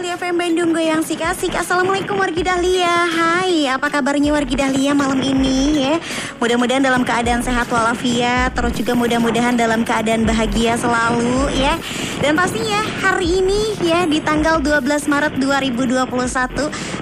Dahlia FM Bandung Goyang Sik Asik. Assalamualaikum wargi Dahlia. Hai apa kabarnya wargi Dahlia malam ini ya? Mudah-mudahan dalam keadaan sehat walafiat Terus juga mudah-mudahan dalam keadaan bahagia selalu ya. Dan pastinya hari ini ya di tanggal 12 Maret 2021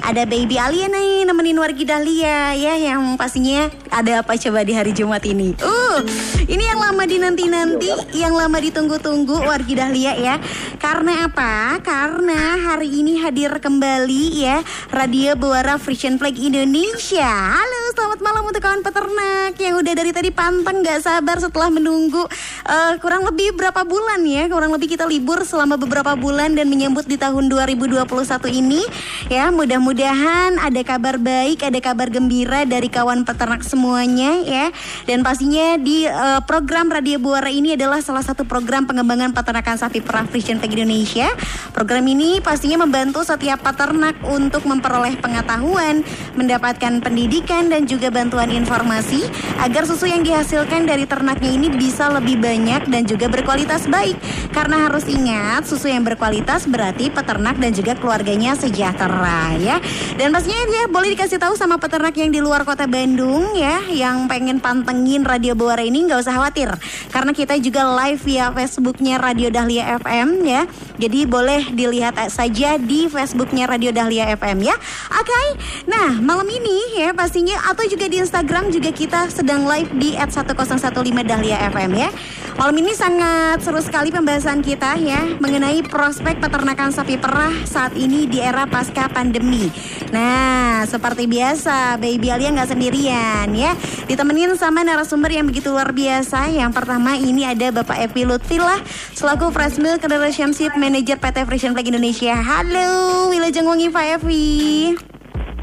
Ada baby Alia nih nemenin wargi Dahlia ya Yang pastinya ada apa coba di hari Jumat ini? Uh ini yang lama dinanti-nanti Yang lama ditunggu-tunggu wargi Dahlia ya. Karena apa? Karena hari hari ini hadir kembali ya Radio Buara Frisian Flag Indonesia. Halo, selamat malam untuk kawan peternak yang udah dari tadi panteng gak sabar setelah menunggu uh, kurang lebih berapa bulan ya. Kurang lebih kita libur selama beberapa bulan dan menyambut di tahun 2021 ini ya. Mudah-mudahan ada kabar baik, ada kabar gembira dari kawan peternak semuanya ya. Dan pastinya di uh, program Radio Buara ini adalah salah satu program pengembangan peternakan sapi perah Frisian Flag Indonesia. Program ini pasti membantu setiap peternak untuk memperoleh pengetahuan, mendapatkan pendidikan dan juga bantuan informasi agar susu yang dihasilkan dari ternaknya ini bisa lebih banyak dan juga berkualitas baik. Karena harus ingat, susu yang berkualitas berarti peternak dan juga keluarganya sejahtera ya. Dan pastinya ya boleh dikasih tahu sama peternak yang di luar kota Bandung ya, yang pengen pantengin Radio Buara ini nggak usah khawatir. Karena kita juga live via Facebooknya Radio Dahlia FM ya. Jadi boleh dilihat saja aja di Facebooknya Radio Dahlia FM ya. Oke, okay? nah malam ini ya pastinya atau juga di Instagram juga kita sedang live di @1015 Dahlia FM ya. Malam ini sangat seru sekali pembahasan kita ya mengenai prospek peternakan sapi perah saat ini di era pasca pandemi. Nah, seperti biasa, Baby Alia nggak sendirian ya. Ditemenin sama narasumber yang begitu luar biasa. Yang pertama ini ada Bapak Evi Lutfilah selaku Fresh Milk Relationship Manager PT Frisian Flag Indonesia. Halo, Wilajeng Wengi Pak Evi.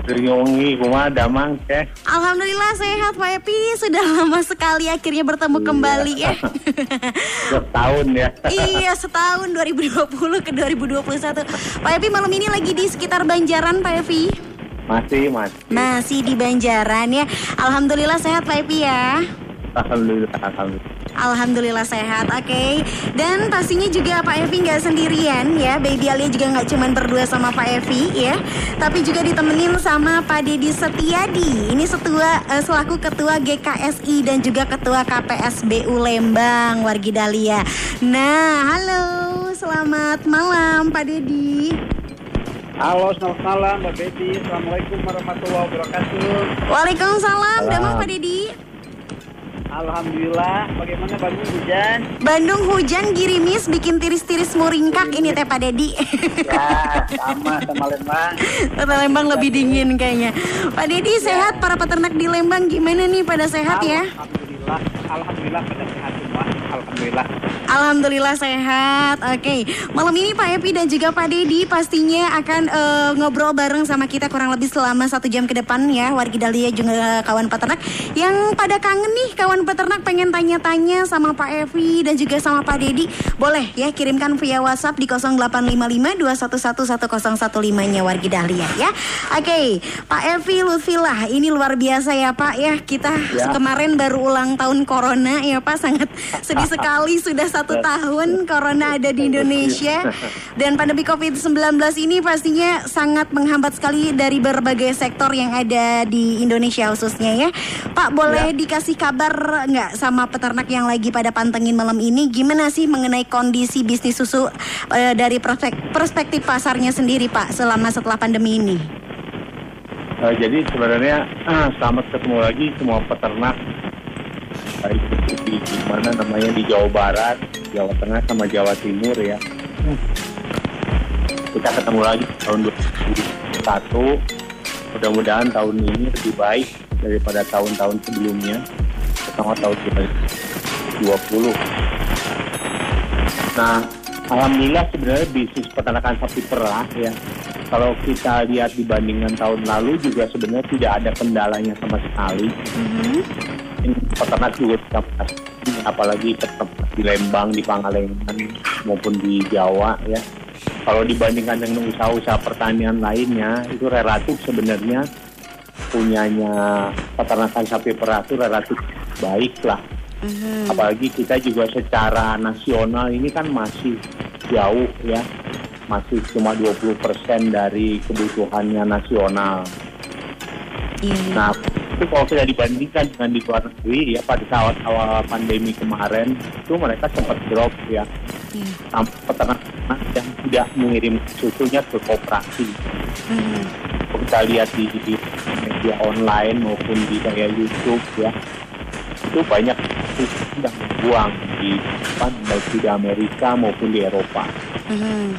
Wengi, kuma damang teh. Alhamdulillah sehat Pak Evi. Sudah lama sekali akhirnya bertemu iya. kembali ya. setahun ya. iya, setahun 2020 ke 2021. Pak Evi malam ini lagi di sekitar Banjaran Pak Evi. Masih, masih. Masih di Banjaran ya. Alhamdulillah sehat Pak Evi ya. Alhamdulillah, alhamdulillah. Alhamdulillah sehat, oke. Okay. Dan pastinya juga Pak Evi nggak sendirian ya. Baby Alia juga nggak cuma berdua sama Pak Evi ya, tapi juga ditemenin sama Pak Dedi Setiadi. Ini setua uh, selaku ketua GKSI dan juga ketua KPSBU Lembang Wargi Dalia. Nah, halo, selamat malam Pak Dedi. Halo, selamat malam Mbak Betty. Assalamualaikum warahmatullahi wabarakatuh. Waalaikumsalam, Damang Pak Dedi. Alhamdulillah. Bagaimana Bandung hujan? Bandung hujan girimis bikin tiris-tiris muringkak ini teh Pak Dedi. ya, sama sama Lembang. Kota Lembang lebih dingin kayaknya. Pak Dedi sehat para peternak di Lembang gimana nih pada sehat ya? Alhamdulillah. Alhamdulillah pada sehat. Alhamdulillah. Alhamdulillah sehat. Oke, okay. malam ini Pak Epi dan juga Pak Dedi pastinya akan uh, ngobrol bareng sama kita kurang lebih selama satu jam ke depan ya. Wargi Dahlia juga kawan peternak yang pada kangen nih kawan peternak pengen tanya-tanya sama Pak Evi dan juga sama Pak Dedi. Boleh ya kirimkan via WhatsApp di 0855 nya Wargi Dahlia ya. Oke, okay. Pak Evi Lutfilah ini luar biasa ya Pak ya. Kita ya. kemarin baru ulang tahun Corona ya Pak sangat sedih sekali sudah satu tahun corona ada di Indonesia dan pandemi COVID-19 ini pastinya sangat menghambat sekali dari berbagai sektor yang ada di Indonesia khususnya ya. Pak boleh ya. dikasih kabar nggak sama peternak yang lagi pada pantengin malam ini gimana sih mengenai kondisi bisnis susu uh, dari perspektif pasarnya sendiri Pak selama setelah pandemi ini? Uh, jadi sebenarnya uh, selamat ketemu lagi semua peternak baik di, mana namanya di Jawa Barat, Jawa Tengah sama Jawa Timur ya. Kita ketemu lagi tahun 2021. Mudah-mudahan tahun ini lebih baik daripada tahun-tahun sebelumnya, terutama tahun 2020. Nah, alhamdulillah sebenarnya bisnis peternakan sapi perah ya kalau kita lihat dibandingkan tahun lalu juga sebenarnya tidak ada kendalanya sama sekali. Mhm. Ini peternak juga tetap apalagi tetap di Lembang, di Pangalengan maupun di Jawa ya. Kalau dibandingkan dengan usaha-usaha pertanian lainnya itu relatif sebenarnya punyanya peternakan sapi perah itu relatif baik lah. Mhm. Apalagi kita juga secara nasional ini kan masih jauh ya. Masih cuma 20% dari kebutuhannya nasional. Iya. Nah, itu kalau kita dibandingkan dengan di luar negeri ya pada saat awal pandemi kemarin itu mereka sempat drop ya sampai peternak yang tidak mengirim susunya ke koperasi. Mhm. Kalau kita lihat di, di media online maupun di kayak YouTube ya itu banyak susu dibuang di apa, baik di Amerika maupun di Eropa. Mhm.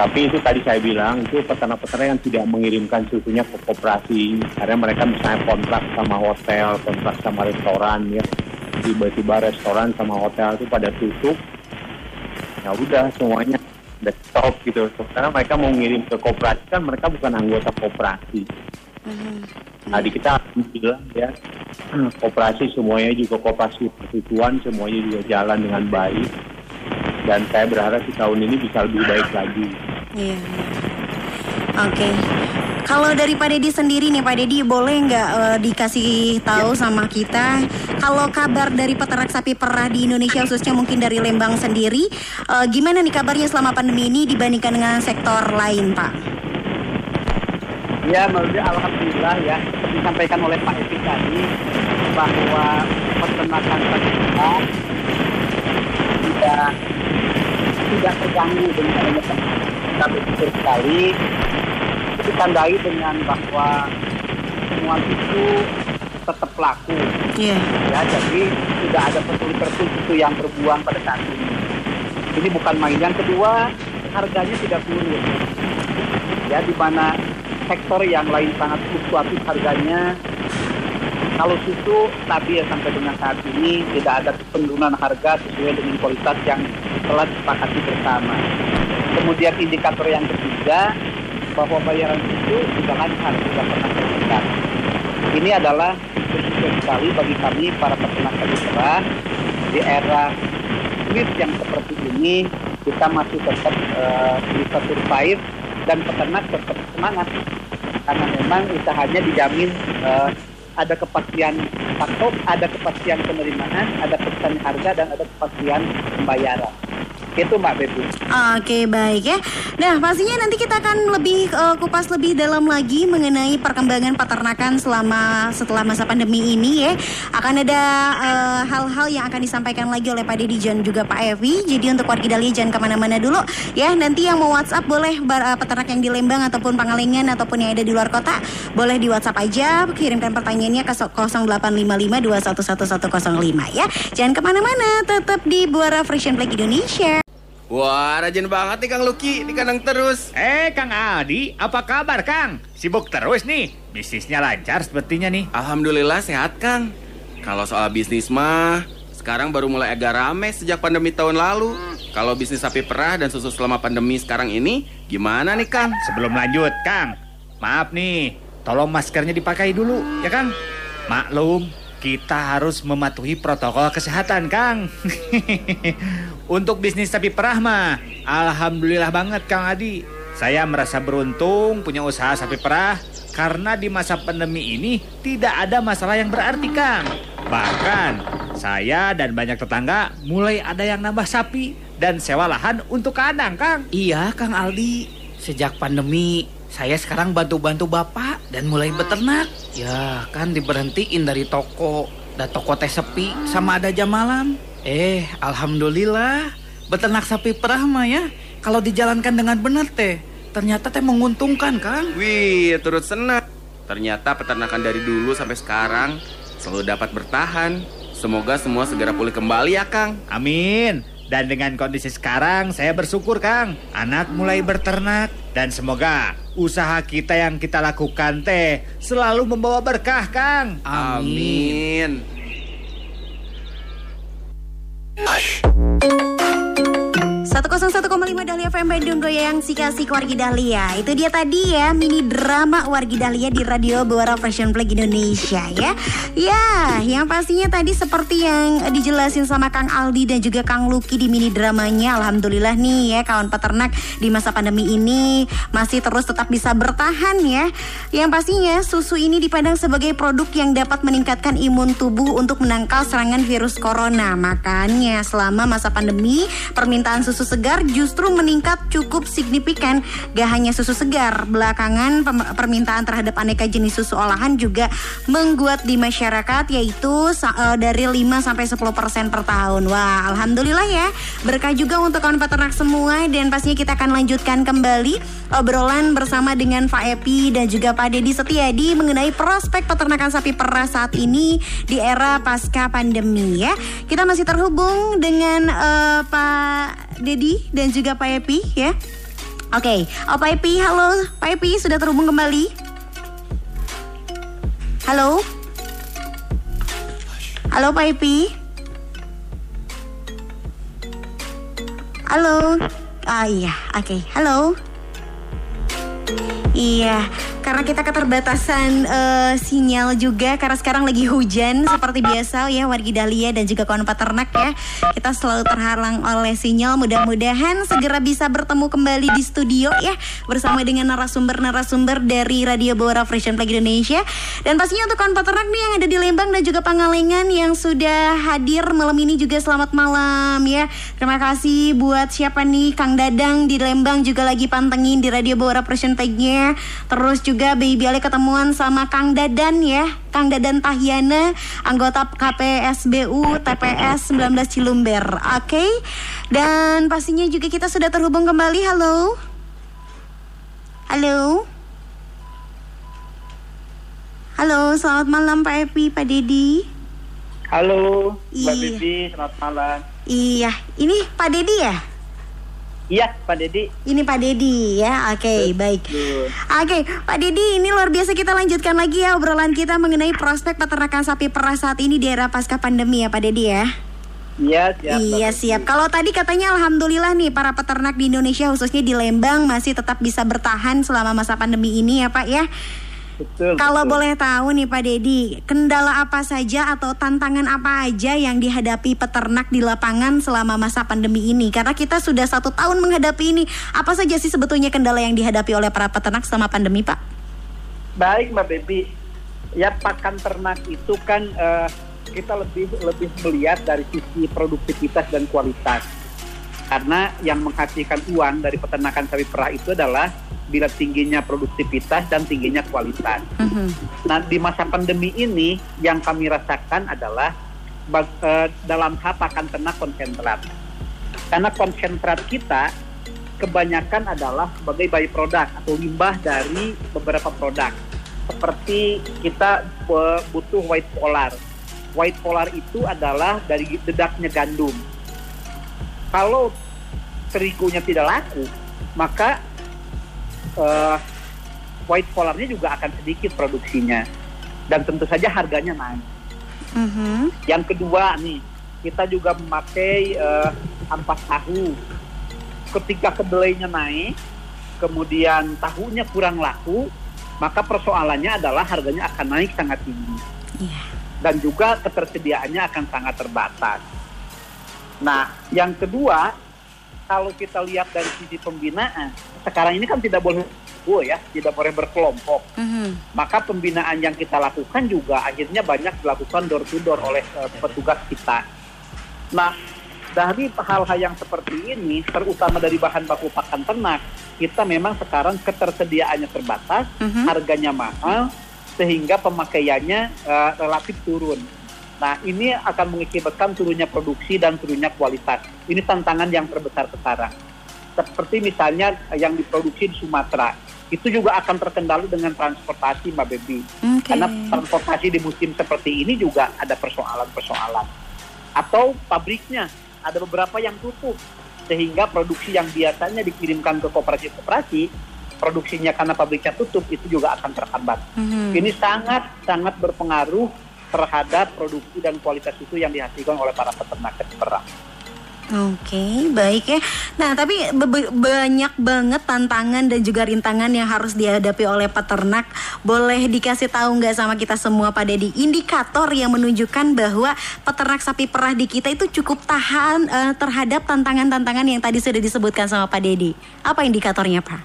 Tapi itu tadi saya bilang itu peternak-peternak yang tidak mengirimkan susunya ke koperasi karena mereka misalnya kontrak sama hotel, kontrak sama restoran ya. Tiba-tiba restoran sama hotel itu pada tutup. Ya udah semuanya udah stop gitu. Karena mereka mau ngirim ke koperasi kan mereka bukan anggota koperasi. Mhm. Nah di kita alhamdulillah ya koperasi semuanya juga koperasi persusuan semuanya juga jalan dengan baik dan saya berharap di tahun ini bisa lebih baik lagi. Iya. iya. Oke. Kalau dari Pak Dedi sendiri nih Pak Dedi boleh nggak eh, dikasih tahu sama kita kalau kabar dari peternak sapi perah di Indonesia khususnya mungkin dari Lembang sendiri eh, gimana nih kabarnya selama pandemi ini dibandingkan dengan sektor lain Pak? Ya, menurut alhamdulillah ya, seperti disampaikan oleh Pak Epi tadi bahwa peternakan perah tidak tidak terganggu dengan adanya kami pikir sekali itu ditandai dengan bahwa semua itu tetap laku. Iya. ya jadi tidak ada petuli-petuli itu yang terbuang pada saat ini. Ini bukan main yang kedua harganya tidak turun ya di mana sektor yang lain sangat fluktuatif harganya kalau susu stabil sampai dengan saat ini tidak ada penurunan harga sesuai dengan kualitas yang telah disepakati bersama. Kemudian indikator yang ketiga bahwa bayaran susu juga lancar tidak pernah tersendat. Ini adalah bersyukur sekali bagi kami para peternak sapi perah di era sulit yang seperti ini kita masih tetap eh, bisa survive dan peternak tetap semangat karena memang usahanya dijamin eh, ada kepastian patok, ada kepastian penerimaan, ada kepastian harga dan ada kepastian pembayaran. Itu Mbak Bebu. Oke baik ya. Nah pastinya nanti kita akan lebih eh, kupas lebih dalam lagi mengenai perkembangan peternakan selama setelah masa pandemi ini ya. Akan ada eh, hal-hal yang akan disampaikan lagi oleh Pak Dedi dan juga Pak Evi. Jadi untuk warga Dahlia jangan ke mana-mana dulu ya. Nanti yang mau WhatsApp boleh bar- eh, peternak yang di Lembang ataupun Pangalengan ataupun yang ada di luar kota boleh di WhatsApp aja. Kirimkan pertanyaannya ke 0855211105 ya. Jangan ke mana-mana. Tetap di Buara Frisian Flag Indonesia. Wah, rajin banget nih Kang Luki di kandang terus. Eh, Kang Adi, apa kabar, Kang? Sibuk terus nih. Bisnisnya lancar sepertinya nih. Alhamdulillah sehat Kang. Kalau soal bisnis mah, sekarang baru mulai agak rame sejak pandemi tahun lalu. Kalau bisnis sapi perah dan susu selama pandemi sekarang ini, gimana nih Kang? Sebelum lanjut, Kang. Maaf nih, tolong maskernya dipakai dulu, ya Kang? Maklum, kita harus mematuhi protokol kesehatan, Kang. Untuk bisnis sapi perah mah, alhamdulillah banget, Kang Adi. Saya merasa beruntung punya usaha sapi perah karena di masa pandemi ini tidak ada masalah yang berarti, Kang. Bahkan saya dan banyak tetangga mulai ada yang nambah sapi dan sewa lahan untuk kandang, Kang. Iya, Kang Aldi. Sejak pandemi, saya sekarang bantu-bantu Bapak dan mulai beternak. Ya, kan diberhentiin dari toko. Dan toko teh sepi sama ada jam malam. Eh, alhamdulillah. Beternak sapi perah mah ya. Kalau dijalankan dengan benar teh, ternyata teh menguntungkan, Kang. Wih, turut senang. Ternyata peternakan dari dulu sampai sekarang selalu dapat bertahan. Semoga semua segera pulih kembali ya Kang. Amin. Dan dengan kondisi sekarang, saya bersyukur, Kang. Anak mulai berternak. Dan semoga usaha kita yang kita lakukan teh selalu membawa berkah, Kang. 101,5 Dahlia FM Bandung Goyang si kasih Wargi Dahlia. Itu dia tadi ya mini drama Wargi Dahlia di Radio Buara Fashion Play Indonesia ya. Ya yang pastinya tadi seperti yang dijelasin sama Kang Aldi dan juga Kang Luki di mini dramanya Alhamdulillah nih ya kawan peternak di masa pandemi ini masih terus tetap bisa bertahan ya. Yang pastinya susu ini dipandang sebagai produk yang dapat meningkatkan imun tubuh untuk menangkal serangan virus corona. Makanya selama masa pandemi permintaan susu segar justru meningkat cukup signifikan. Gak hanya susu segar, belakangan permintaan terhadap aneka jenis susu olahan juga mengguat di masyarakat yaitu uh, dari 5 sampai 10% per tahun. Wah, alhamdulillah ya. Berkah juga untuk kawan peternak semua dan pastinya kita akan lanjutkan kembali obrolan bersama dengan Pak Epi dan juga Pak Dedi Setiadi mengenai prospek peternakan sapi perah saat ini di era pasca pandemi ya. Kita masih terhubung dengan uh, Pak Dedi dan juga Pak Epi ya. Oke, okay. oh, Pak Epi, halo Pak Epi sudah terhubung kembali. Halo. Halo Pak Epi. Halo. Ah iya, oke. Okay. Halo. Iya, karena kita keterbatasan uh, sinyal juga karena sekarang lagi hujan seperti biasa ya wargi Dahlia dan juga kawan peternak ya. Kita selalu terhalang oleh sinyal. Mudah-mudahan segera bisa bertemu kembali di studio ya bersama dengan narasumber-narasumber dari Radio Bora Fresh Play Indonesia. Dan pastinya untuk kawan peternak nih yang ada di Lembang dan juga Pangalengan yang sudah hadir malam ini juga selamat malam ya. Terima kasih buat siapa nih Kang Dadang di Lembang juga lagi pantengin di Radio Bora Fresh Play-nya. Terus juga juga Baby Ali ketemuan sama Kang Dadan ya. Kang Dadan Tahyana anggota KPSBU TPS 19 Cilumber. Oke. Okay? dan pastinya juga kita sudah terhubung kembali. Halo. Halo. Halo selamat malam Pak Epi Pak Dedi halo Mbak iya. Bibi selamat malam. Iya. Ini Pak Dedi ya Iya, Pak Dedi. Ini Pak Dedi ya. Oke, okay, baik. Oke, okay, Pak Dedi, ini luar biasa kita lanjutkan lagi ya obrolan kita mengenai prospek peternakan sapi perah saat ini di era pasca pandemi ya, Pak Dedi ya. Iya siap. Iya siap. Kalau tadi katanya alhamdulillah nih para peternak di Indonesia khususnya di Lembang masih tetap bisa bertahan selama masa pandemi ini ya Pak ya. Betul. Kalau betul. boleh tahu nih Pak Dedi, kendala apa saja atau tantangan apa aja yang dihadapi peternak di lapangan selama masa pandemi ini? Karena kita sudah satu tahun menghadapi ini. Apa saja sih sebetulnya kendala yang dihadapi oleh para peternak selama pandemi, Pak? Baik, Mbak Bebi. Ya pakan ternak itu kan uh, kita lebih lebih melihat dari sisi produktivitas dan kualitas. Karena yang menghasilkan uang dari peternakan sapi perah itu adalah bila tingginya produktivitas dan tingginya kualitas. Mm-hmm. Nah di masa pandemi ini yang kami rasakan adalah bag, uh, dalam hal pakan ternak konsentrat. Karena konsentrat kita kebanyakan adalah sebagai bayi produk atau limbah dari beberapa produk. Seperti kita uh, butuh white polar. White polar itu adalah dari dedaknya gandum. Kalau terigunya tidak laku, maka uh, white collarnya juga akan sedikit produksinya dan tentu saja harganya naik. Mm-hmm. Yang kedua nih kita juga memakai uh, ampas tahu. Ketika kedelainya naik, kemudian tahunya kurang laku, maka persoalannya adalah harganya akan naik sangat tinggi. Yeah. Dan juga ketersediaannya akan sangat terbatas. Nah, yang kedua, kalau kita lihat dari sisi pembinaan, sekarang ini kan tidak boleh oh ya, tidak boleh berkelompok. Mm-hmm. Maka pembinaan yang kita lakukan juga akhirnya banyak dilakukan door to door oleh uh, petugas kita. Nah, dari hal-hal yang seperti ini, terutama dari bahan baku pakan ternak, kita memang sekarang ketersediaannya terbatas, mm-hmm. harganya mahal, sehingga pemakaiannya uh, relatif turun. Nah, ini akan mengakibatkan turunnya produksi dan turunnya kualitas. Ini tantangan yang terbesar sekarang. Seperti misalnya yang diproduksi di Sumatera, itu juga akan terkendali dengan transportasi, Mbak Bebi. Okay. Karena transportasi di musim seperti ini juga ada persoalan-persoalan. Atau pabriknya, ada beberapa yang tutup. Sehingga produksi yang biasanya dikirimkan ke kooperasi-kooperasi, produksinya karena pabriknya tutup, itu juga akan terhambat. Mm -hmm. Ini sangat-sangat berpengaruh terhadap produksi dan kualitas susu yang dihasilkan oleh para peternak perah. Oke, baik ya. Nah, tapi be- banyak banget tantangan dan juga rintangan yang harus dihadapi oleh peternak. Boleh dikasih tahu nggak sama kita semua Pak Dedi? Indikator yang menunjukkan bahwa peternak sapi perah di kita itu cukup tahan uh, terhadap tantangan-tantangan yang tadi sudah disebutkan sama Pak Dedi. Apa indikatornya, Pak?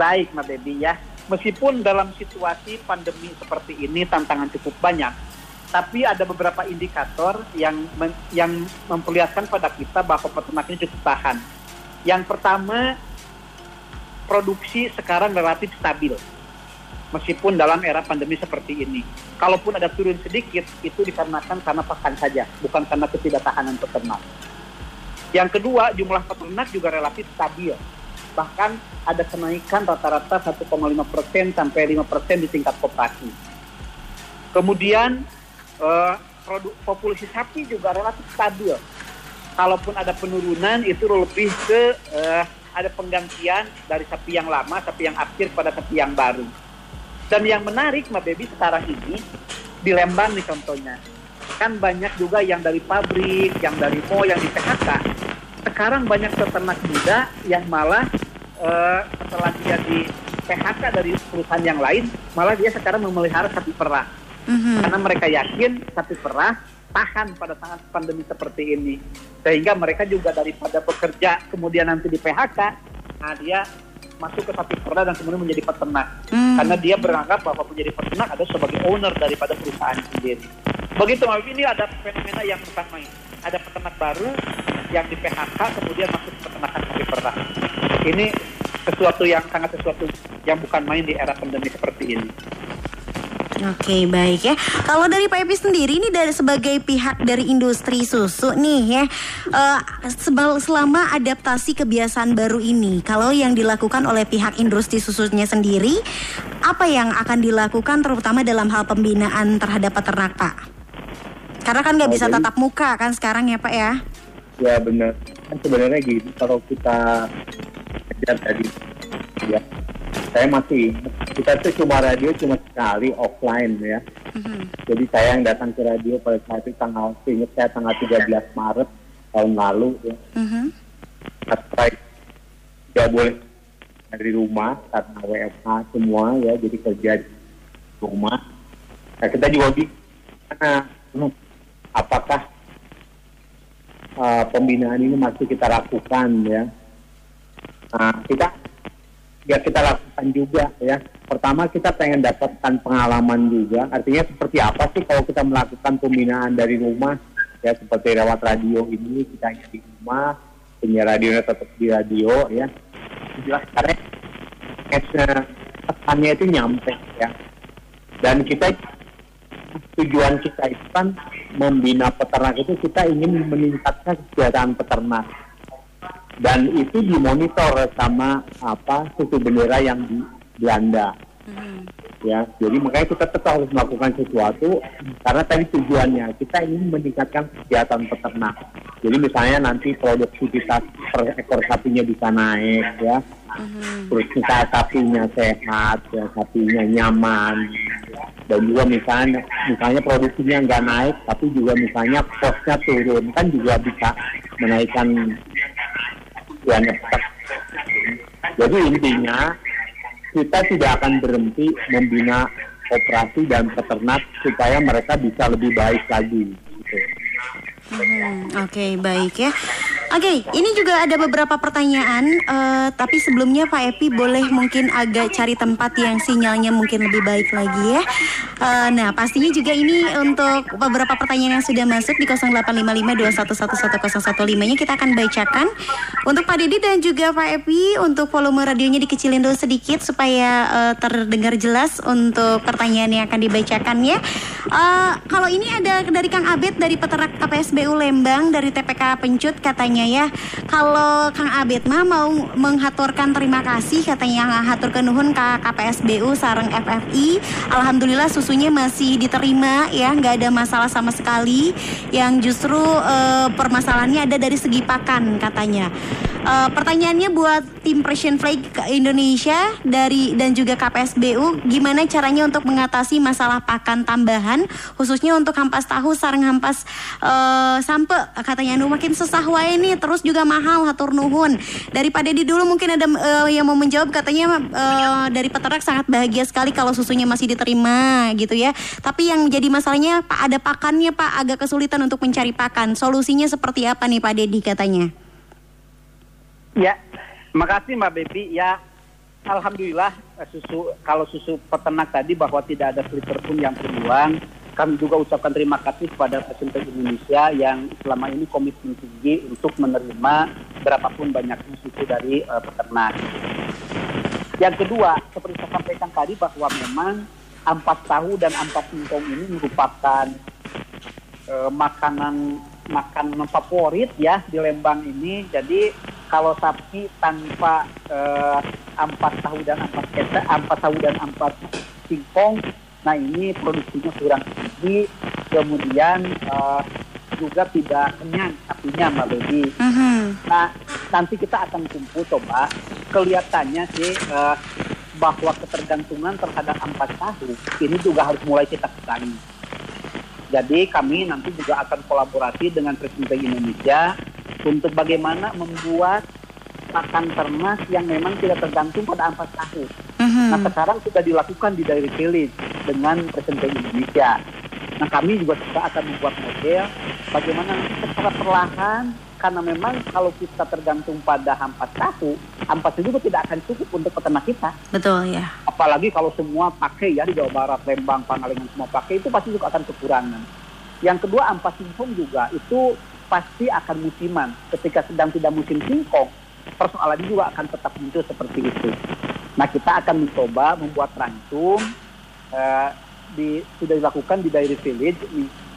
Baik, Mbak Debbie ya. Meskipun dalam situasi pandemi seperti ini tantangan cukup banyak, tapi ada beberapa indikator yang men, yang memperlihatkan pada kita bahwa peternak ini cukup tahan. Yang pertama, produksi sekarang relatif stabil. Meskipun dalam era pandemi seperti ini. Kalaupun ada turun sedikit, itu dikarenakan karena pakan saja, bukan karena ketidaktahanan peternak. Yang kedua, jumlah peternak juga relatif stabil. Bahkan ada kenaikan rata-rata 1,5 persen sampai 5 persen di tingkat koperasi. Kemudian uh, produk populasi sapi juga relatif stabil. Kalaupun ada penurunan itu lebih ke uh, ada penggantian dari sapi yang lama, sapi yang akhir pada sapi yang baru. Dan yang menarik Mbak Baby sekarang ini di Lembang nih contohnya. Kan banyak juga yang dari pabrik, yang dari mall, yang di PHK. Sekarang banyak peternak muda yang malah uh, setelah dia di PHK dari perusahaan yang lain, malah dia sekarang memelihara sapi perah hmm Karena mereka yakin sapi perah tahan pada saat pandemi seperti ini. Sehingga mereka juga daripada bekerja kemudian nanti di PHK, nah dia masuk ke sapi perah dan kemudian menjadi peternak. Mm. Karena dia beranggap bahwa menjadi peternak adalah sebagai owner daripada perusahaan sendiri. Begitu. Ini ada fenomena yang bukan main. Ada peternak baru yang di PHK kemudian masuk ke peternakan sapi perah. Ini sesuatu yang sangat sesuatu yang bukan main di era pandemi seperti ini. Oke baik ya. Kalau dari Pak Epi sendiri ini dari sebagai pihak dari industri susu nih ya, uh, selama adaptasi kebiasaan baru ini, kalau yang dilakukan oleh pihak industri susunya sendiri, apa yang akan dilakukan terutama dalam hal pembinaan terhadap peternak Pak? Karena kan nggak bisa tatap muka kan sekarang ya Pak ya? Ya benar. Kan sebenarnya gitu kalau kita kejar tadi ya saya masih kita tuh cuma radio cuma sekali offline ya. Mm-hmm. Jadi saya yang datang ke radio pada saat itu tanggal ingat saya tanggal 13 Maret tahun lalu ya. Mm-hmm. Sampai tidak boleh dari rumah karena WFH semua ya jadi kerja di rumah. Nah, kita juga di mana apakah uh, pembinaan ini masih kita lakukan ya. Nah, kita ya kita lakukan juga ya. Pertama kita pengen dapatkan pengalaman juga. Artinya seperti apa sih kalau kita melakukan pembinaan dari rumah ya seperti lewat radio ini kita hanya di rumah, punya radionya tetap di radio ya. Jelas karena pesannya itu nyampe ya. Dan kita tujuan kita itu kan membina peternak itu kita ingin meningkatkan kesejahteraan peternak dan itu dimonitor sama apa suku bendera yang di Belanda. Hmm. Ya, jadi makanya kita tetap harus melakukan sesuatu karena tadi tujuannya kita ingin meningkatkan kesehatan peternak. Jadi misalnya nanti produktivitas per ekor sapinya bisa naik ya, hmm. terus kita sapinya sehat, ya, sapinya nyaman, dan juga misalnya misalnya produksinya nggak naik tapi juga misalnya kosnya turun kan juga bisa menaikkan ngepak. Jadi intinya kita tidak akan berhenti membina operasi dan peternak supaya mereka bisa lebih baik lagi. Gitu. Hmm, Oke, okay, baik ya. Oke, okay, ini juga ada beberapa pertanyaan, uh, tapi sebelumnya Pak Epi boleh mungkin agak cari tempat yang sinyalnya mungkin lebih baik lagi ya. Uh, nah, pastinya juga ini untuk beberapa pertanyaan yang sudah masuk di 085521111015-nya kita akan bacakan. Untuk Pak Didi dan juga Pak Epi, untuk volume radionya dikecilin dulu sedikit supaya uh, terdengar jelas untuk pertanyaan yang akan dibacakan ya. Uh, kalau ini ada dari Kang Abed dari peternak KPSBU Lembang dari TPK Pencut katanya katanya ya. Kalau Kang Abed mah mau menghaturkan terima kasih katanya hatur kenuhun ke KPSBU sarang FFI Alhamdulillah susunya masih diterima ya nggak ada masalah sama sekali. Yang justru uh, permasalahannya ada dari segi pakan katanya. Uh, pertanyaannya buat tim Precision Flag Indonesia dari dan juga KPSBU, gimana caranya untuk mengatasi masalah pakan tambahan, khususnya untuk hampas tahu, sarang hampas uh, sampe? Katanya nu makin susah wae nih, terus juga mahal hatur nuhun. Daripada di dulu mungkin ada uh, yang mau menjawab katanya uh, dari peternak sangat bahagia sekali kalau susunya masih diterima gitu ya. Tapi yang menjadi masalahnya Pak ada pakannya Pak agak kesulitan untuk mencari pakan. Solusinya seperti apa nih Pak Dedi katanya? Ya, makasih Mbak Bebi. Ya, alhamdulillah eh, susu kalau susu peternak tadi bahwa tidak ada liter pun yang terbuang. Kami juga ucapkan terima kasih kepada Presiden Indonesia yang selama ini komitmen tinggi untuk menerima berapapun banyaknya susu dari uh, peternak. Yang kedua, seperti saya sampaikan tadi bahwa memang ampas tahu dan ampas singkong ini merupakan uh, makanan makanan favorit ya di Lembang ini. Jadi kalau sapi tanpa uh, tahu dan ampas keta, ampas tahu dan ampas singkong, nah ini produksinya kurang tinggi, kemudian uh, juga tidak kenyang sapinya Mbak Baby. Uh-huh. Nah nanti kita akan kumpul coba kelihatannya sih uh, bahwa ketergantungan terhadap ampas tahu ini juga harus mulai kita kurangi. Jadi kami nanti juga akan kolaborasi dengan Presiden Indonesia untuk bagaimana membuat pakan ternak yang memang tidak tergantung pada ampas tahu. Uh-huh. Nah sekarang sudah dilakukan di Dairy Village dengan Presiden Indonesia. Nah kami juga sudah akan membuat model bagaimana secara perlahan karena memang kalau kita tergantung pada ampas tahu, ampas itu juga tidak akan cukup untuk peternak kita. Betul ya. Apalagi kalau semua pakai ya di Jawa Barat, Lembang, Pangalengan semua pakai itu pasti juga akan kekurangan. Yang kedua ampas singkong juga itu pasti akan musiman. Ketika sedang tidak musim singkong, persoalan juga akan tetap muncul seperti itu. Nah kita akan mencoba membuat rancung uh, di, sudah dilakukan di Dairy Village.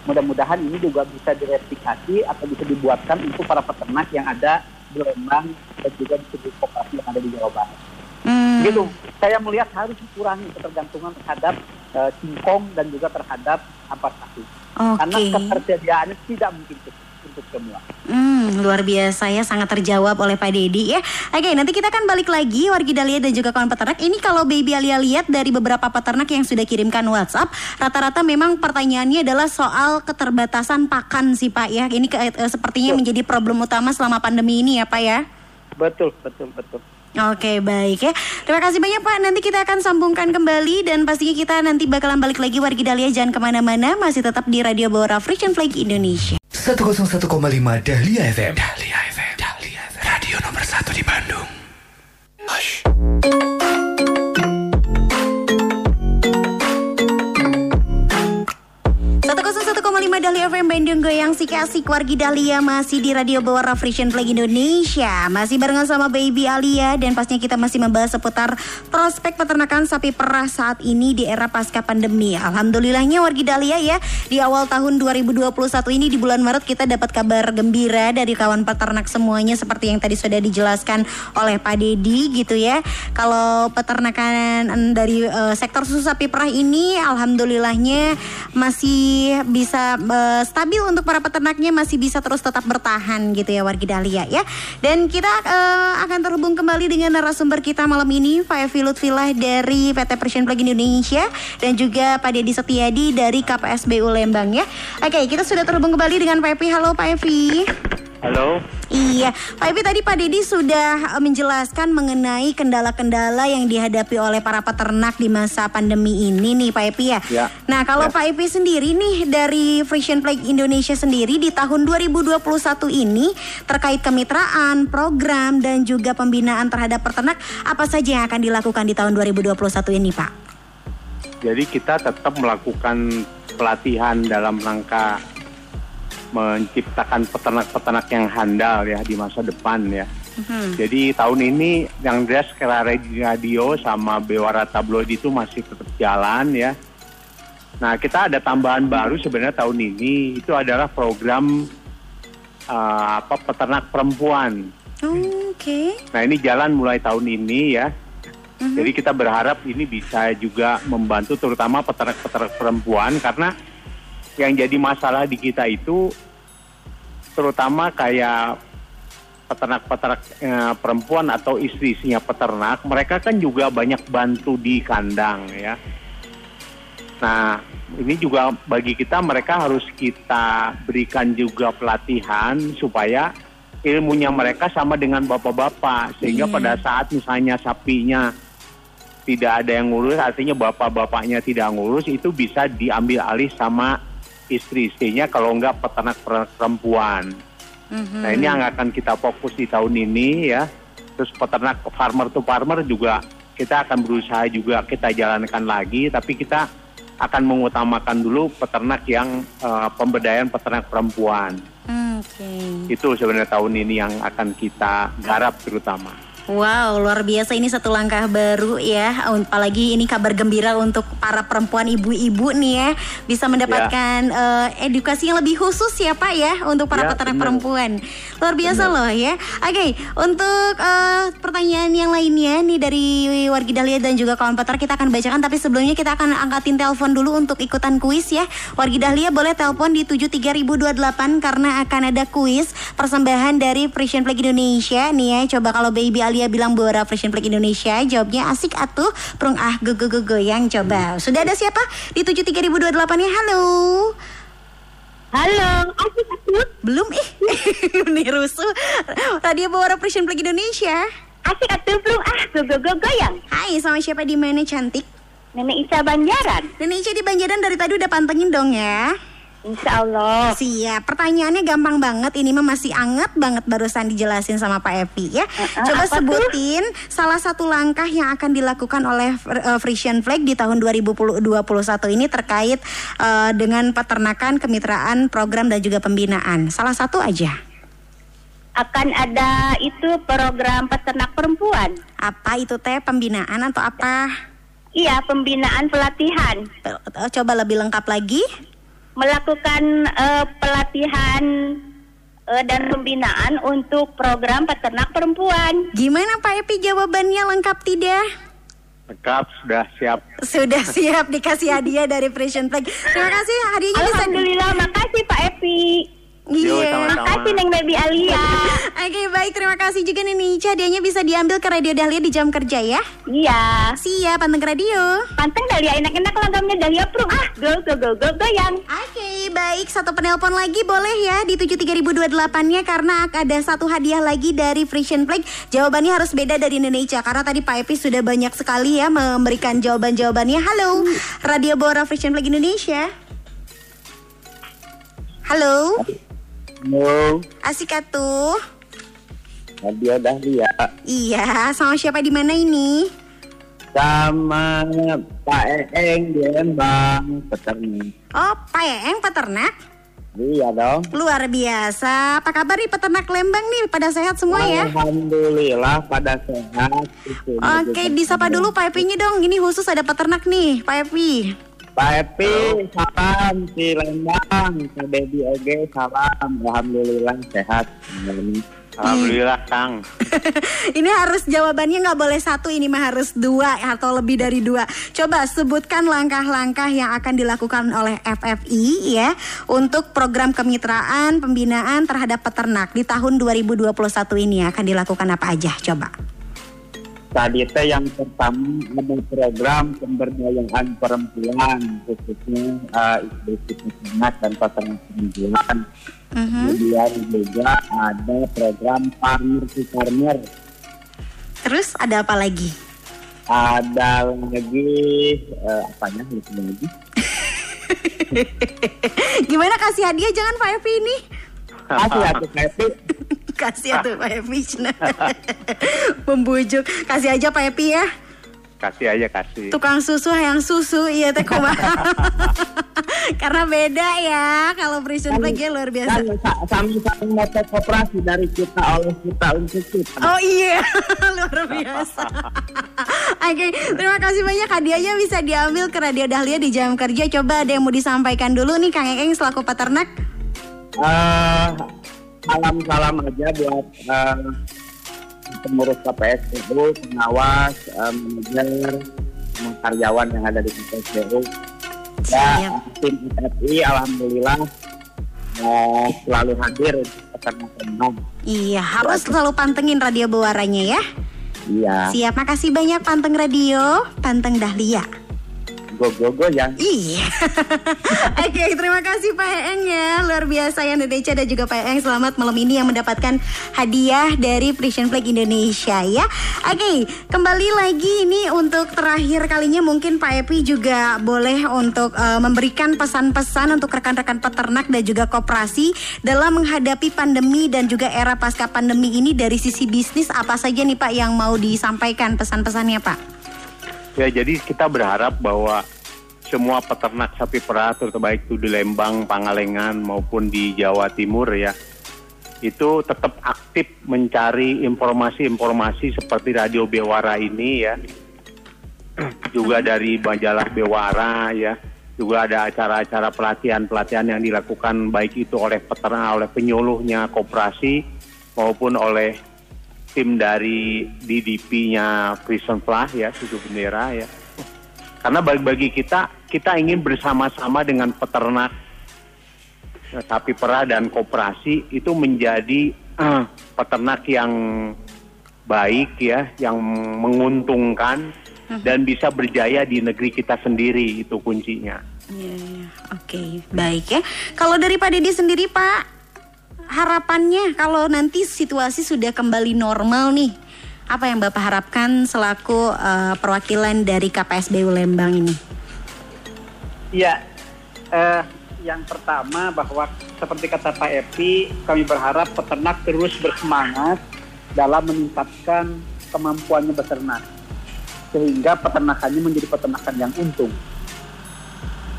Mudah-mudahan ini juga bisa direplikasi atau bisa dibuatkan untuk para peternak yang ada di Lembang dan juga di seluruh koperasi yang ada di Jawa Barat. Hmm. Gitu. Saya melihat harus dikurangi ketergantungan terhadap uh, singkong dan juga terhadap ampas tahu. Okay. Karena ketersediaannya tidak mungkin cukup untuk semua. Hmm, luar biasa ya, sangat terjawab oleh Pak Dedi ya. Oke, nanti kita akan balik lagi wargi Dahlia dan juga kawan peternak. Ini kalau Baby Alia lihat dari beberapa peternak yang sudah kirimkan WhatsApp, rata-rata memang pertanyaannya adalah soal keterbatasan pakan sih Pak ya. Ini ke, eh, sepertinya betul. menjadi problem utama selama pandemi ini ya Pak ya. Betul, betul, betul. Oke baik ya. Terima kasih banyak Pak. Nanti kita akan sambungkan kembali Dan pastinya kita nanti bakalan balik lagi. Wargi Dahlia jangan ke mana-mana. Masih tetap di Radio Bawara Friction Flag Indonesia. 101,5 Dahlia FM Dahlia FM Dahlia FM Radio nomor 1 di Bandung. Hush. 101,5 Dahlia FM Bandung Goyang si kasih wargi Dahlia masih di Radio Bawara Frisian Flag Indonesia. Masih barengan sama Baby Alia Dan pastinya kita masih membahas seputar prospek peternakan sapi perah saat ini di era pasca pandemi. Alhamdulillahnya wargi Dahlia ya Di awal tahun 2021 ini di bulan Maret kita dapat kabar gembira dari kawan peternak semuanya Seperti yang tadi sudah dijelaskan oleh Pak Dedi gitu ya. Kalau peternakan dari uh, sektor susu sapi perah ini Alhamdulillahnya masih bisa uh, stabil untuk para peternaknya masih bisa terus tetap bertahan gitu ya wargi Dahlia ya. Dan kita uh, akan terhubung kembali dengan narasumber kita malam ini Pak Evi Lutfilah dari PT Persian Plug Indonesia dan juga Pak Dedi Setiadi dari KPSBU Lembang ya. Oke, kita sudah terhubung kembali dengan Pak Evi. Halo Pak Evi. Halo. Iya, Pak Evi tadi Pak Dedi sudah eh, menjelaskan mengenai kendala-kendala yang dihadapi oleh para peternak di masa pandemi ini nih Pak Evi ya. ya. Nah kalau ya. Pak Evi sendiri nih dari Frisian Plague Indonesia sendiri di tahun 2021 ini terkait kemitraan, program dan juga pembinaan terhadap peternak apa saja yang akan dilakukan di tahun 2021 ini Pak? Jadi kita tetap melakukan pelatihan dalam rangka menciptakan peternak-peternak yang handal ya di masa depan ya. Hmm. Jadi tahun ini yang jelas Radio sama Bewara Tabloid itu masih tetap jalan ya. Nah kita ada tambahan baru sebenarnya tahun ini itu adalah program uh, apa peternak perempuan. Oh, Oke. Okay. Nah ini jalan mulai tahun ini ya. hmm Jadi kita berharap ini bisa juga membantu terutama peternak-peternak perempuan karena yang jadi masalah di kita itu terutama kayak peternak-peternak eh, perempuan atau istri-istrinya peternak, mereka kan juga banyak bantu di kandang ya. Nah, ini juga bagi kita mereka harus kita berikan juga pelatihan supaya ilmunya mereka sama dengan bapak-bapak sehingga Iya. pada saat misalnya sapinya tidak ada yang ngurus artinya bapak-bapaknya tidak ngurus itu bisa diambil alih sama istri-istrinya kalau enggak peternak per- perempuan. Mhm. Nah ini yang akan kita fokus di tahun ini ya. Terus peternak farmer to farmer juga kita akan berusaha juga kita jalankan lagi, tapi kita akan mengutamakan dulu peternak yang eh, pemberdayaan peternak perempuan. Oke. Itu sebenarnya tahun ini yang akan kita garap terutama. Wow, luar biasa ini satu langkah baru ya. Apalagi ini kabar gembira untuk para perempuan ibu-ibu nih ya bisa mendapatkan eh, edukasi yang lebih khusus ya Pak ya untuk para Ya, peternak perempuan. Luar biasa loh ya. Oke, untuk eh, pertanyaan yang lainnya nih dari Wargi Dahlia dan juga kawan peternak kita akan bacakan tapi sebelumnya kita akan angkatin telepon dulu untuk ikutan kuis ya. Wargi Dahlia boleh telepon di 73028 karena akan ada kuis persembahan dari Frisian Flag Indonesia nih ya. Coba kalau Baby Alia bilang Bora Frisian Flag Indonesia, jawabnya asik atuh, prung ah go go go goyang coba. Sudah ada siapa di 73028 ya? Halo. Halo, asik asik, Belum ih. Nih rusuh. Radio Bora Frisian Flag Indonesia. asik asik belum ah go go go goyang. Hai, sama siapa di mana cantik? Nenek Isa Banjaran, Nenek Ica di Banjaran dari tadi udah pantengin dong ya. Insya Allah. Siap, pertanyaannya gampang banget. Ini mah masih anget banget barusan dijelasin sama Pak Epi ya. Coba apa tuh? sebutin salah satu langkah yang akan dilakukan oleh uh, Frisian Flag di tahun 2021 ini terkait uh, dengan peternakan, kemitraan, program dan juga pembinaan. Salah satu aja. Akan ada itu program peternak perempuan. Apa itu teh pembinaan atau apa? Iya, pembinaan pelatihan. Pe- uh, Coba lebih lengkap lagi. Melakukan eh, pelatihan eh, dan pembinaan untuk program peternak perempuan. Gimana Pak Epi jawabannya lengkap tidak? Lengkap sudah siap. Sudah siap dikasih hadiah dari Frisian Flag. Terima kasih hadiahnya bisa. Alhamdulillah, makasih Pak Epi. Iya. sama-sama. Makasih Neng Baby Alia. Oke baik terima kasih juga nih Nica Hadiahnya bisa diambil ke Radio Dahlia di jam kerja ya Iya. Siap panteng ke radio Panteng Dahlia enak-enak lagamnya Dahlia Prung. Ah, go go go go goyang. Oke baik. Satu penelpon lagi boleh ya di 73028 nya Karena ada satu hadiah lagi dari Frisian Flag Jawabannya harus beda dari Indonesia Karena tadi Pak Epi sudah banyak sekali ya memberikan jawaban-jawabannya. Halo Radio Bora Frisian Flag Indonesia. Halo. Halo, Asik atuh Nadia Dahlia. Iya sama siapa di mana ini sama Pak Eeng di Lembang, peternak. Oh Pak Eeng peternak Iya dong. Luar biasa. Apa kabar nih peternak Lembang nih? Pada sehat semua ya? Alhamdulillah pada sehat. Oke, disapa dulu Pak Epi-nya dong. Ini khusus ada peternak nih, Pak Epi. Pak Epi, salam si Lembang, Kak Baby Oge, salam. Alhamdulillah sehat. Alhamdulillah Kang. ini harus jawabannya nggak boleh satu, ini mah harus dua atau lebih dari dua. Coba sebutkan langkah-langkah yang akan dilakukan oleh FFI ya untuk program kemitraan pembinaan terhadap peternak di tahun 2021 ini akan dilakukan apa aja? Coba. Tadi teh yang pertama ada program pemberdayaan perempuan khususnya uh, ibu-ibu peternak dan peternak perempuan. Mhm. Kemudian juga ada program farmer to farmer. Terus ada apa lagi? Ada lagi uh, apanya lupa lagi? Gimana kasih hadiah jangan Pak Epi ini? Kasih Kak Epi. Kasih ya tuh Pak Epi. Membujuk. Kasih aja Pak Epi ya. Kasih aja kasih. Tukang susu yang susu iya teh kumaha. Karena beda ya kalau Prison Flag ya luar biasa. Sa- sama-sama mata koperasi dari kita oleh kita untuk kita. Oh iya, luar biasa. Oke, terima kasih banyak hadiahnya bisa diambil ke Radio Dahlia di jam kerja. Coba ada yang mau disampaikan dulu nih Kang Ekeng selaku peternak. Eh, salam-salam aja buat eh, pengurus KPSPU, pengawas, eh, manajer, karyawan yang ada di KPSPU. Ya, tim FI alhamdulillah eh, selalu hadir peternak. Iya, harus selalu pantengin radio buaranya ya. Iya. Siap, makasih banyak panteng radio, panteng Dahlia. Go go go ya. Iya. Oke, terima kasih Pak Eeng ya. Luar biasa ya Indonesia dan juga Pak Eeng selamat malam ini yang mendapatkan hadiah dari Precision Flag Indonesia ya. Oke, kembali lagi ini untuk terakhir kalinya mungkin Pak Epi juga boleh untuk eh, memberikan pesan-pesan untuk rekan-rekan peternak dan juga koperasi dalam menghadapi pandemi dan juga era pasca pandemi ini dari sisi bisnis apa saja nih Pak yang mau disampaikan pesan-pesannya Pak? Ya jadi kita berharap bahwa semua peternak sapi perah terutama itu di Lembang, Pangalengan maupun di Jawa Timur ya itu tetap aktif mencari informasi-informasi seperti radio Bewara ini ya. Juga dari majalah Bewara ya. Juga ada acara-acara pelatihan-pelatihan yang dilakukan baik itu oleh peternak, oleh penyuluhnya, koperasi maupun oleh tim dari DDP-nya Prison Flah ya, suku bendera ya. Karena bagi-bagi kita, kita ingin bersama-sama dengan peternak sapi perah dan koperasi itu menjadi eh, peternak yang baik ya, yang menguntungkan dan bisa berjaya di negeri kita sendiri itu kuncinya. Iya, iya. Oke, baik ya. Kalau dari Pak Dedi sendiri, Pak, harapannya kalau nanti situasi sudah kembali normal nih, apa yang Bapak harapkan selaku eh, perwakilan dari KPSBU Lembang ini? Iya, eh, yang pertama bahwa seperti kata Pak Epi, kami berharap peternak terus bersemangat dalam meningkatkan kemampuannya beternak, sehingga peternakannya menjadi peternakan yang untung.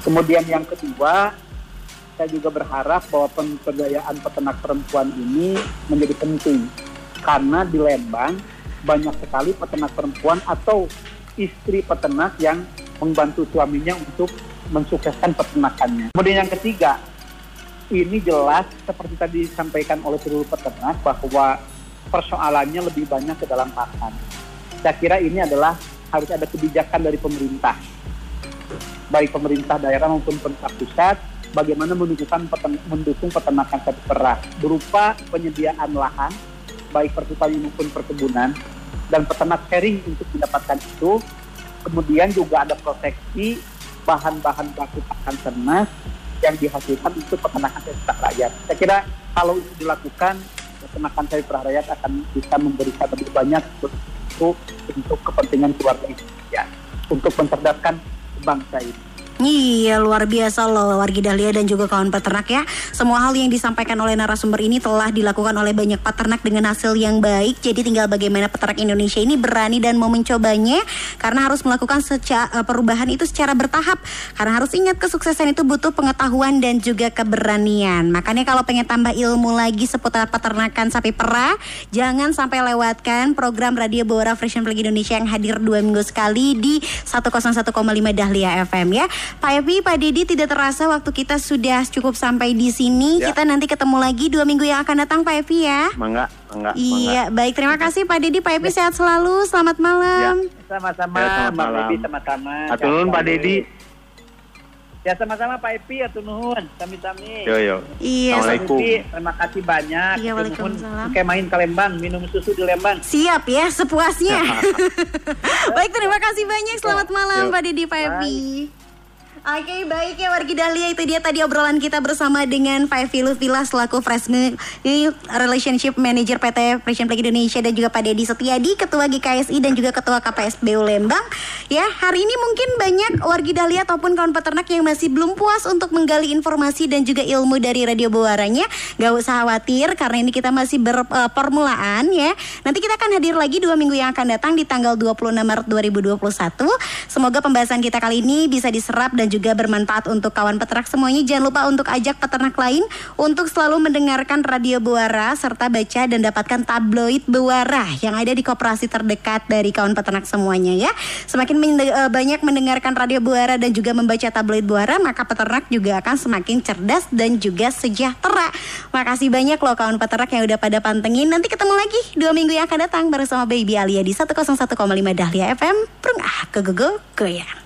Kemudian yang kedua, saya juga berharap bahwa pemberdayaan peternak perempuan ini menjadi penting, karena di Lembang banyak sekali peternak perempuan atau istri peternak yang membantu suaminya untuk mensukseskan peternakannya. Kemudian yang ketiga, ini jelas seperti tadi disampaikan oleh seluruh peternak bahwa persoalannya lebih banyak ke dalam pakan. Saya kira ini adalah harus ada kebijakan dari pemerintah, baik pemerintah daerah maupun pemerintah pusat, bagaimana mendukung, peten- mendukung peternakan sapi perah berupa penyediaan lahan, baik pertanian maupun perkebunan, dan peternak sharing untuk mendapatkan itu. Kemudian juga ada proteksi bahan-bahan baku pakan ternak yang dihasilkan untuk peternakan sapi perah rakyat. Saya kira kalau itu dilakukan, peternakan sapi perah rakyat akan bisa memberikan lebih banyak untuk untuk kepentingan keluarga Indonesia, untuk mencerdaskan bangsa ini. Iya luar biasa loh wargi Dahlia dan juga kawan peternak ya. Semua hal yang disampaikan oleh narasumber ini telah dilakukan oleh banyak peternak dengan hasil yang baik. Jadi tinggal bagaimana peternak Indonesia ini berani dan mau mencobanya Karena harus melakukan seca- eh, perubahan itu secara bertahap. Karena harus ingat kesuksesan itu butuh pengetahuan dan juga keberanian. Makanya kalau pengen tambah ilmu lagi seputar peternakan sapi perah Jangan sampai lewatkan program Radio Bora Fresh and Indonesia yang hadir dua minggu sekali di 101,5 Dahlia FM ya Pak Evi, Pak Dedi tidak terasa waktu kita sudah cukup sampai di sini. Ya. Kita nanti ketemu lagi dua minggu yang akan datang, Pak Evi ya. Mangga, mangga, Iya, baik. Terima kasih Pak Dedi, Pak Evi sehat selalu. Selamat malam. Sama-sama, Ya, selamat malam. Epi sama-sama. Atur nuhun, Pak Dedi. Ya sama-sama Pak Epi, atur nuhun. Sami-sami. Yo yo. Iya, Assalamualaikum. Epi, terima kasih banyak. Iya, waalaikumsalam. Kayak main ke Lembang, minum susu di Lembang. siap ya, sepuasnya. baik, terima kasih banyak. Selamat malam Yuk. Pak Dedi, Pak Evi. Oke baik ya wargi Dahlia. Itu dia tadi obrolan kita bersama dengan Pak Evi Lufila selaku Fresh Milk Relationship Manager PT Fresh Flag Indonesia dan juga Pak Dedi Setiadi Ketua GKSI dan juga Ketua KPSBU Lembang. Ya hari ini mungkin banyak wargi Dahlia ataupun kawan peternak yang masih belum puas untuk menggali informasi dan juga ilmu dari Radio Bawaranya Gak usah khawatir karena ini kita masih berpermulaan ya. Nanti kita akan hadir lagi dua minggu yang akan datang di tanggal 26 Maret 2021 Semoga pembahasan kita kali ini bisa diserap dan juga bermanfaat untuk kawan peternak semuanya. Jangan lupa untuk ajak peternak lain untuk selalu mendengarkan Radio Buara serta baca dan dapatkan tabloid Buara yang ada di koperasi terdekat dari kawan peternak semuanya ya. Semakin eh, banyak mendengarkan Radio Buara dan juga membaca tabloid Buara, maka peternak juga akan semakin cerdas dan juga sejahtera. Makasih banyak loh kawan peternak yang udah pada pantengin. Nanti ketemu lagi dua minggu yang akan datang bersama Baby Alia di 101,5 Dahlia FM. Prung ah, ke go go goyang.